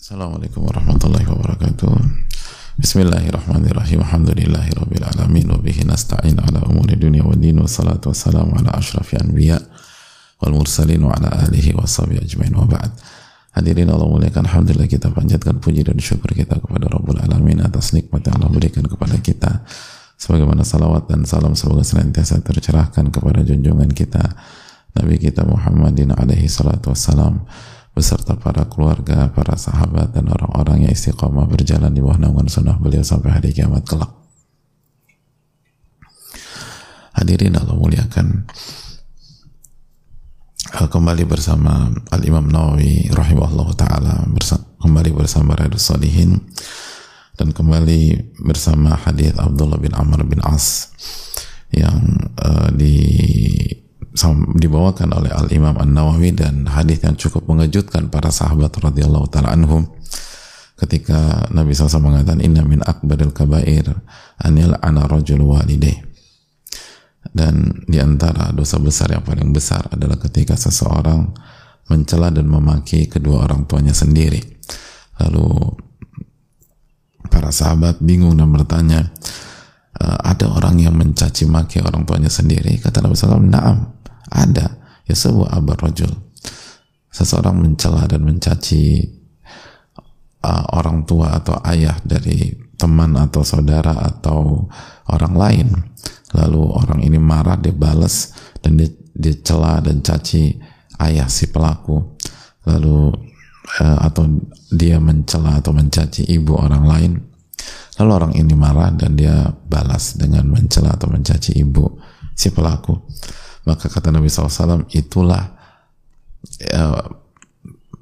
Assalamualaikum warahmatullahi wabarakatuh. Bismillahirrahmanirrahim. Alhamdulillahi rabbil alamin wa bihi nasta'in ala umuri dunya wa din wa salatu wassalamu ala asyrafil anbiya wal mursalin wa ala alihi wa sahbihi ajmain wa ba'd. Hadirin Allah muliakan Alhamdulillah kita panjatkan puji dan syukur kita kepada Rabbul Alamin atas nikmat yang Allah berikan kepada kita sebagaimana salawat dan salam semoga senantiasa tercerahkan kepada junjungan kita Nabi kita Muhammadin alaihi salatu wassalam beserta para keluarga, para sahabat dan orang-orang yang istiqomah berjalan di bawah naungan sunnah beliau sampai hari kiamat kelak. Hadirin Allah muliakan kembali bersama Al Imam Nawawi rahimahullah taala kembali bersama Riyadus Salihin dan kembali bersama hadis Abdullah bin Amr bin As yang uh, di dibawakan oleh Al Imam An Nawawi dan hadis yang cukup mengejutkan para sahabat radhiyallahu taala anhum ketika Nabi SAW mengatakan inna min akbaril kabair anil ana rajul walidai dan di antara dosa besar yang paling besar adalah ketika seseorang mencela dan memaki kedua orang tuanya sendiri. Lalu para sahabat bingung dan bertanya ada orang yang mencaci maki orang tuanya sendiri? Kata Nabi SAW naam ada. Ya sebuah abar rajul. Seseorang mencela dan mencaci uh, orang tua atau ayah dari teman atau saudara atau orang lain. Lalu orang ini marah dia balas dan dia, dia cela dan caci ayah si pelaku. Lalu uh, atau dia mencela atau mencaci ibu orang lain. Lalu orang ini marah dan dia balas dengan mencela atau mencaci ibu si pelaku. Maka kata Nabi SAW itulah uh,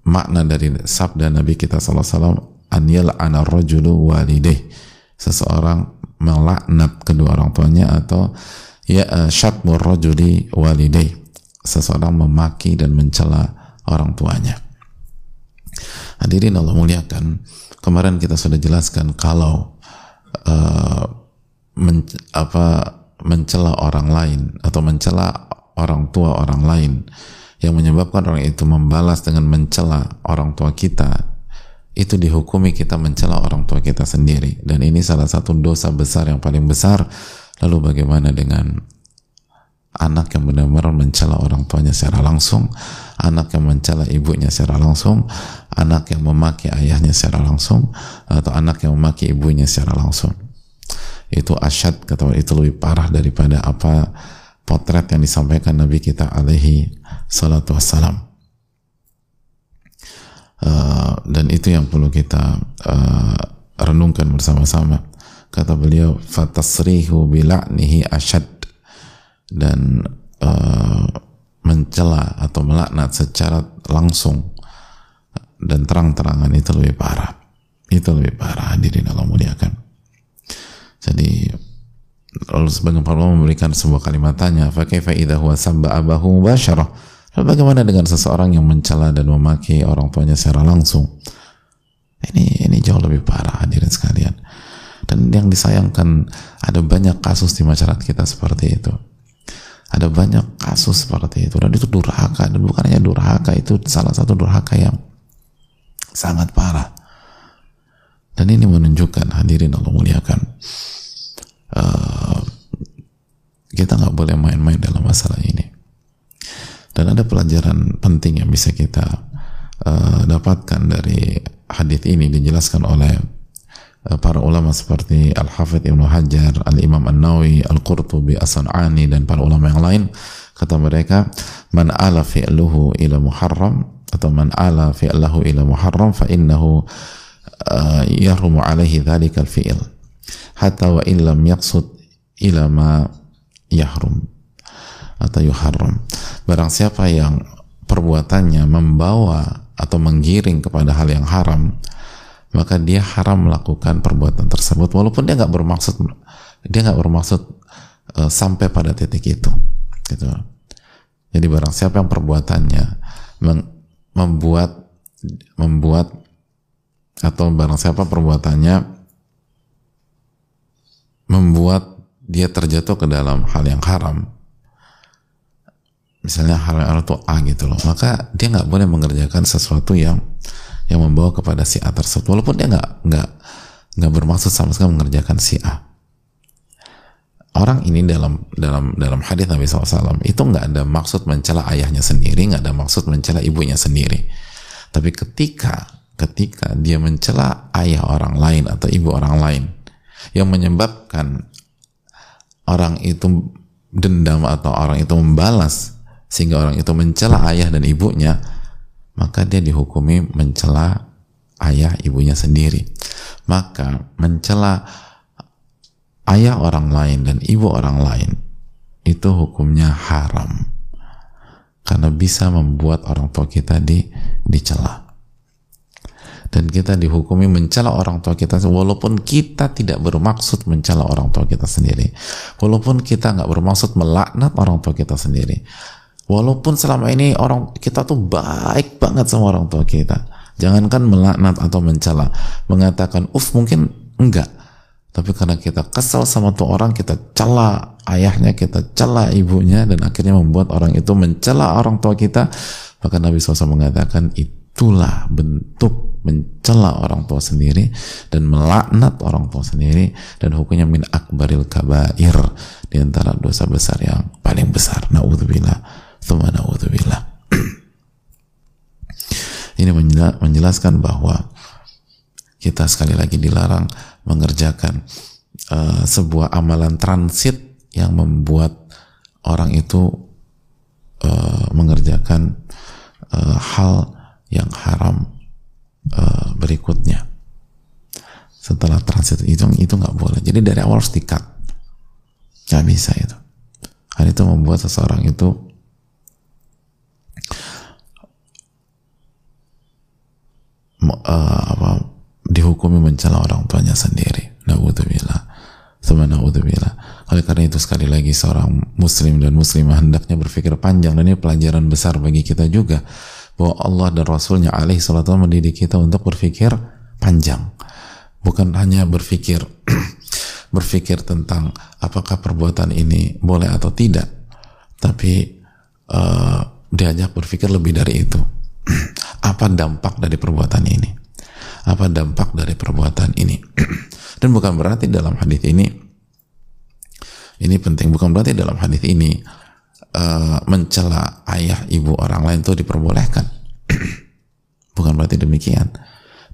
makna dari sabda Nabi kita SAW anil ana rajulu walideh seseorang melaknat kedua orang tuanya atau ya uh, syatmur rajuli walideh seseorang memaki dan mencela orang tuanya. Hadirin Allah muliakan kemarin kita sudah jelaskan kalau uh, men, apa mencela orang lain atau mencela orang tua orang lain. Yang menyebabkan orang itu membalas dengan mencela orang tua kita itu dihukumi kita mencela orang tua kita sendiri. Dan ini salah satu dosa besar yang paling besar. Lalu bagaimana dengan anak yang benar-benar mencela orang tuanya secara langsung anak yang mencela ibunya secara langsung anak yang memaki ayahnya secara langsung atau anak yang memaki ibunya secara langsung itu asyad kata itu lebih parah daripada apa potret yang disampaikan Nabi kita alaihi salatu wassalam. Uh, dan itu yang perlu kita uh, renungkan bersama-sama. Kata beliau fatasrihu bila'nihi asyad. Dan uh, mencela atau melaknat secara langsung dan terang-terangan itu lebih parah. Itu lebih parah hadirin Allah muliakan jadi lalu sebagian para ulama memberikan sebuah kalimat tanya fakaifa idza huwa sabba abahu mubasyarah lalu bagaimana dengan seseorang yang mencela dan memaki orang tuanya secara langsung? Ini ini jauh lebih parah hadirin sekalian. Dan yang disayangkan ada banyak kasus di masyarakat kita seperti itu. Ada banyak kasus seperti itu. Dan itu durhaka dan bukan hanya durhaka itu salah satu durhaka yang sangat parah dan ini menunjukkan hadirin Allah muliakan uh, kita nggak boleh main-main dalam masalah ini. Dan ada pelajaran penting yang bisa kita uh, dapatkan dari hadis ini dijelaskan oleh uh, para ulama seperti Al-Hafidh Ibnu Hajar, Al-Imam An-Nawawi, Al-Qurtubi, As-San'ani dan para ulama yang lain. Kata mereka man ala fi'luhu ila muharram atau man ala fi'lahu ila muharram fa innahu uh, yahrumu alaihi dhalika al-fi'l hatta wa illam yaqsud ila ma yahrum atau yuharram. Barang siapa yang perbuatannya membawa atau menggiring kepada hal yang haram maka dia haram melakukan perbuatan tersebut walaupun dia nggak bermaksud dia nggak bermaksud uh, sampai pada titik itu gitu. Jadi barang siapa yang perbuatannya membuat membuat atau barang siapa perbuatannya membuat dia terjatuh ke dalam hal yang haram. Misalnya hal yang itu A gitu loh. Maka dia nggak boleh mengerjakan sesuatu yang yang membawa kepada si A tersebut. Walaupun dia nggak nggak nggak bermaksud sama sekali mengerjakan si A. Orang ini dalam dalam dalam hadis Nabi SAW itu nggak ada maksud mencela ayahnya sendiri nggak ada maksud mencela ibunya sendiri. Tapi ketika ketika dia mencela ayah orang lain atau ibu orang lain yang menyebabkan orang itu dendam atau orang itu membalas sehingga orang itu mencela ayah dan ibunya maka dia dihukumi mencela ayah ibunya sendiri. Maka mencela ayah orang lain dan ibu orang lain itu hukumnya haram. Karena bisa membuat orang tua kita di dicela dan kita dihukumi mencela orang tua kita walaupun kita tidak bermaksud mencela orang tua kita sendiri. Walaupun kita nggak bermaksud melaknat orang tua kita sendiri. Walaupun selama ini orang kita tuh baik banget sama orang tua kita. Jangankan melaknat atau mencela. Mengatakan uf mungkin enggak. Tapi karena kita kesal sama tuh orang kita cela ayahnya kita cela ibunya dan akhirnya membuat orang itu mencela orang tua kita maka Nabi SAW mengatakan itulah bentuk mencela orang tua sendiri dan melaknat orang tua sendiri dan hukumnya min akbaril kabair di antara dosa besar yang paling besar. Naudzubillah. Thumma naudzubillah. Ini menjelaskan bahwa kita sekali lagi dilarang mengerjakan uh, sebuah amalan transit yang membuat orang itu uh, mengerjakan uh, hal yang haram uh, berikutnya setelah transit itu itu nggak boleh jadi dari awal harus dikat nggak bisa itu hal itu membuat seseorang itu uh, apa dihukumi mencela orang tuanya sendiri. Na'udzubillah. Sama na'udzubillah. Oleh karena itu sekali lagi seorang muslim dan muslimah hendaknya berpikir panjang dan ini pelajaran besar bagi kita juga bahwa Allah dan Rasulnya alaihi salatu mendidik kita untuk berpikir panjang. Bukan hanya berpikir berpikir tentang apakah perbuatan ini boleh atau tidak, tapi uh, diajak berpikir lebih dari itu. Apa dampak dari perbuatan ini? apa dampak dari perbuatan ini dan bukan berarti dalam hadis ini ini penting bukan berarti dalam hadis ini uh, mencela ayah ibu orang lain itu diperbolehkan. Bukan berarti demikian.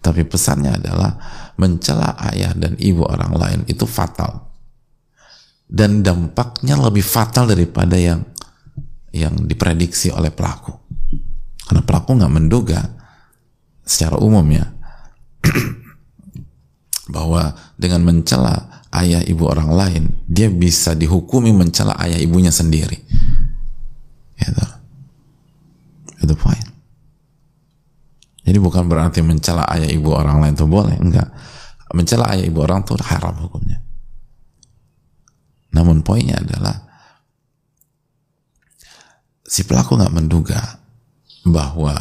Tapi pesannya adalah mencela ayah dan ibu orang lain itu fatal. Dan dampaknya lebih fatal daripada yang yang diprediksi oleh pelaku. Karena pelaku nggak menduga secara umum ya. Bahwa dengan mencela ayah ibu orang lain dia bisa dihukumi mencela ayah ibunya sendiri itu itu poin jadi bukan berarti mencela ayah ibu orang lain itu boleh enggak. Mencela ayah ibu orang itu haram hukumnya. Namun poinnya adalah si pelaku nggak menduga bahwa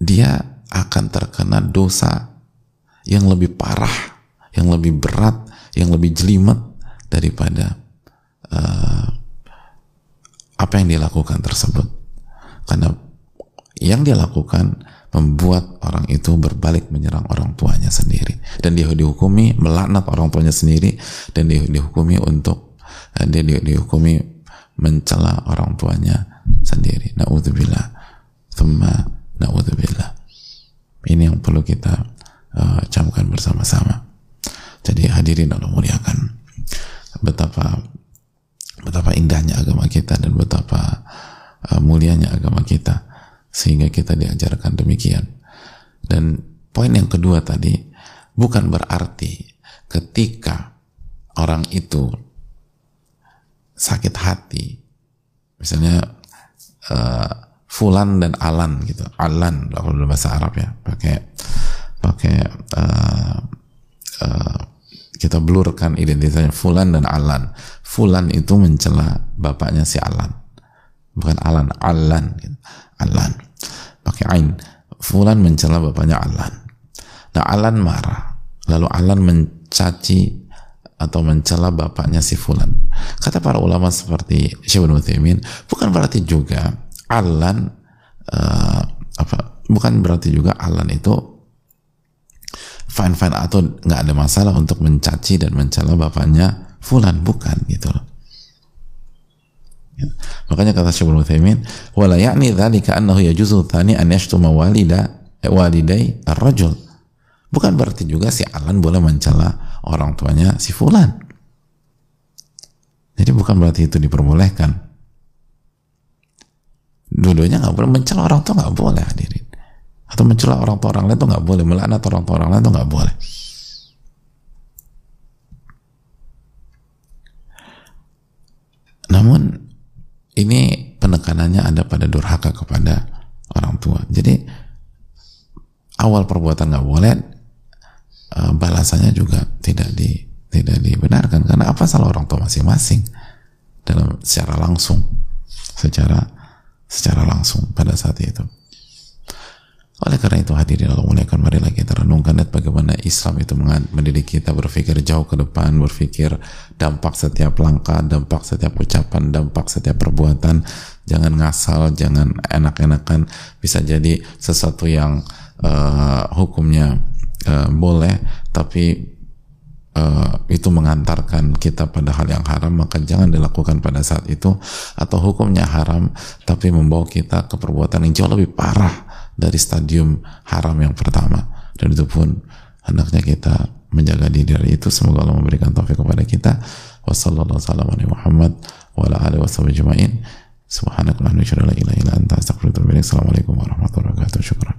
dia akan terkena dosa yang lebih parah, yang lebih berat, yang lebih jelimet daripada uh, apa yang dia lakukan tersebut. Karena yang dia lakukan membuat orang itu berbalik menyerang orang tuanya sendiri dan dia dihukumi melaknat orang tuanya sendiri dan dia dihukumi untuk uh, dia dihukumi mencela orang tuanya sendiri. Nauzubillah. Thumma naudzubillah. Ini yang perlu kita uh, camkan bersama-sama. Jadi hadirin Allah muliakan betapa betapa indahnya agama kita dan betapa uh, mulianya agama kita sehingga kita diajarkan demikian. Dan poin yang kedua tadi bukan berarti ketika orang itu sakit hati misalnya uh, Fulan dan Alan gitu. Alan kalau dalam bahasa Arab ya, pakai pakai uh, uh, kita blurkan identitasnya Fulan dan Alan. Fulan itu mencela bapaknya si Alan. Bukan Alan, Alan. Alan. Pakai ain. Fulan mencela bapaknya Alan. Nah, Alan marah. Lalu Alan mencaci atau mencela bapaknya si Fulan. Kata para ulama seperti Syekh Ibnu bukan berarti juga Alan uh, apa bukan berarti juga Alan itu fine fine atau nggak ada masalah untuk mencaci dan mencela bapaknya Fulan bukan gitu loh Ya. Makanya kata Syaikhul Utsaimin, "Wala ya'ni dzalika annahu yajuzu tsani an yashtuma walida eh, walidai ar-rajul." Bukan berarti juga si Alan boleh mencela orang tuanya si fulan. Jadi bukan berarti itu diperbolehkan. Dua-duanya nggak boleh mencela orang tua nggak boleh hadirin. Atau mencela orang tua orang lain itu nggak boleh, melaknat orang tua orang lain itu nggak boleh. Namun ini penekanannya ada pada durhaka kepada orang tua. Jadi awal perbuatan nggak boleh, uh, balasannya juga tidak di tidak dibenarkan karena apa salah orang tua masing-masing dalam secara langsung, secara secara langsung pada saat itu. Oleh karena itu hadirin Allah muliakan marilah kita renungkan dan bagaimana Islam itu mendidik kita berpikir jauh ke depan, berpikir dampak setiap langkah, dampak setiap ucapan, dampak setiap perbuatan. Jangan ngasal, jangan enak-enakan. Bisa jadi sesuatu yang uh, hukumnya uh, boleh, tapi uh, itu mengantarkan kita pada hal yang haram, maka jangan dilakukan pada saat itu. Atau hukumnya haram, tapi membawa kita ke perbuatan yang jauh lebih parah dari stadium haram yang pertama. Dan itu pun hendaknya kita menjaga diri dari itu. Semoga Allah memberikan taufik kepada kita. Wassalamualaikum warahmatullahi wabarakatuh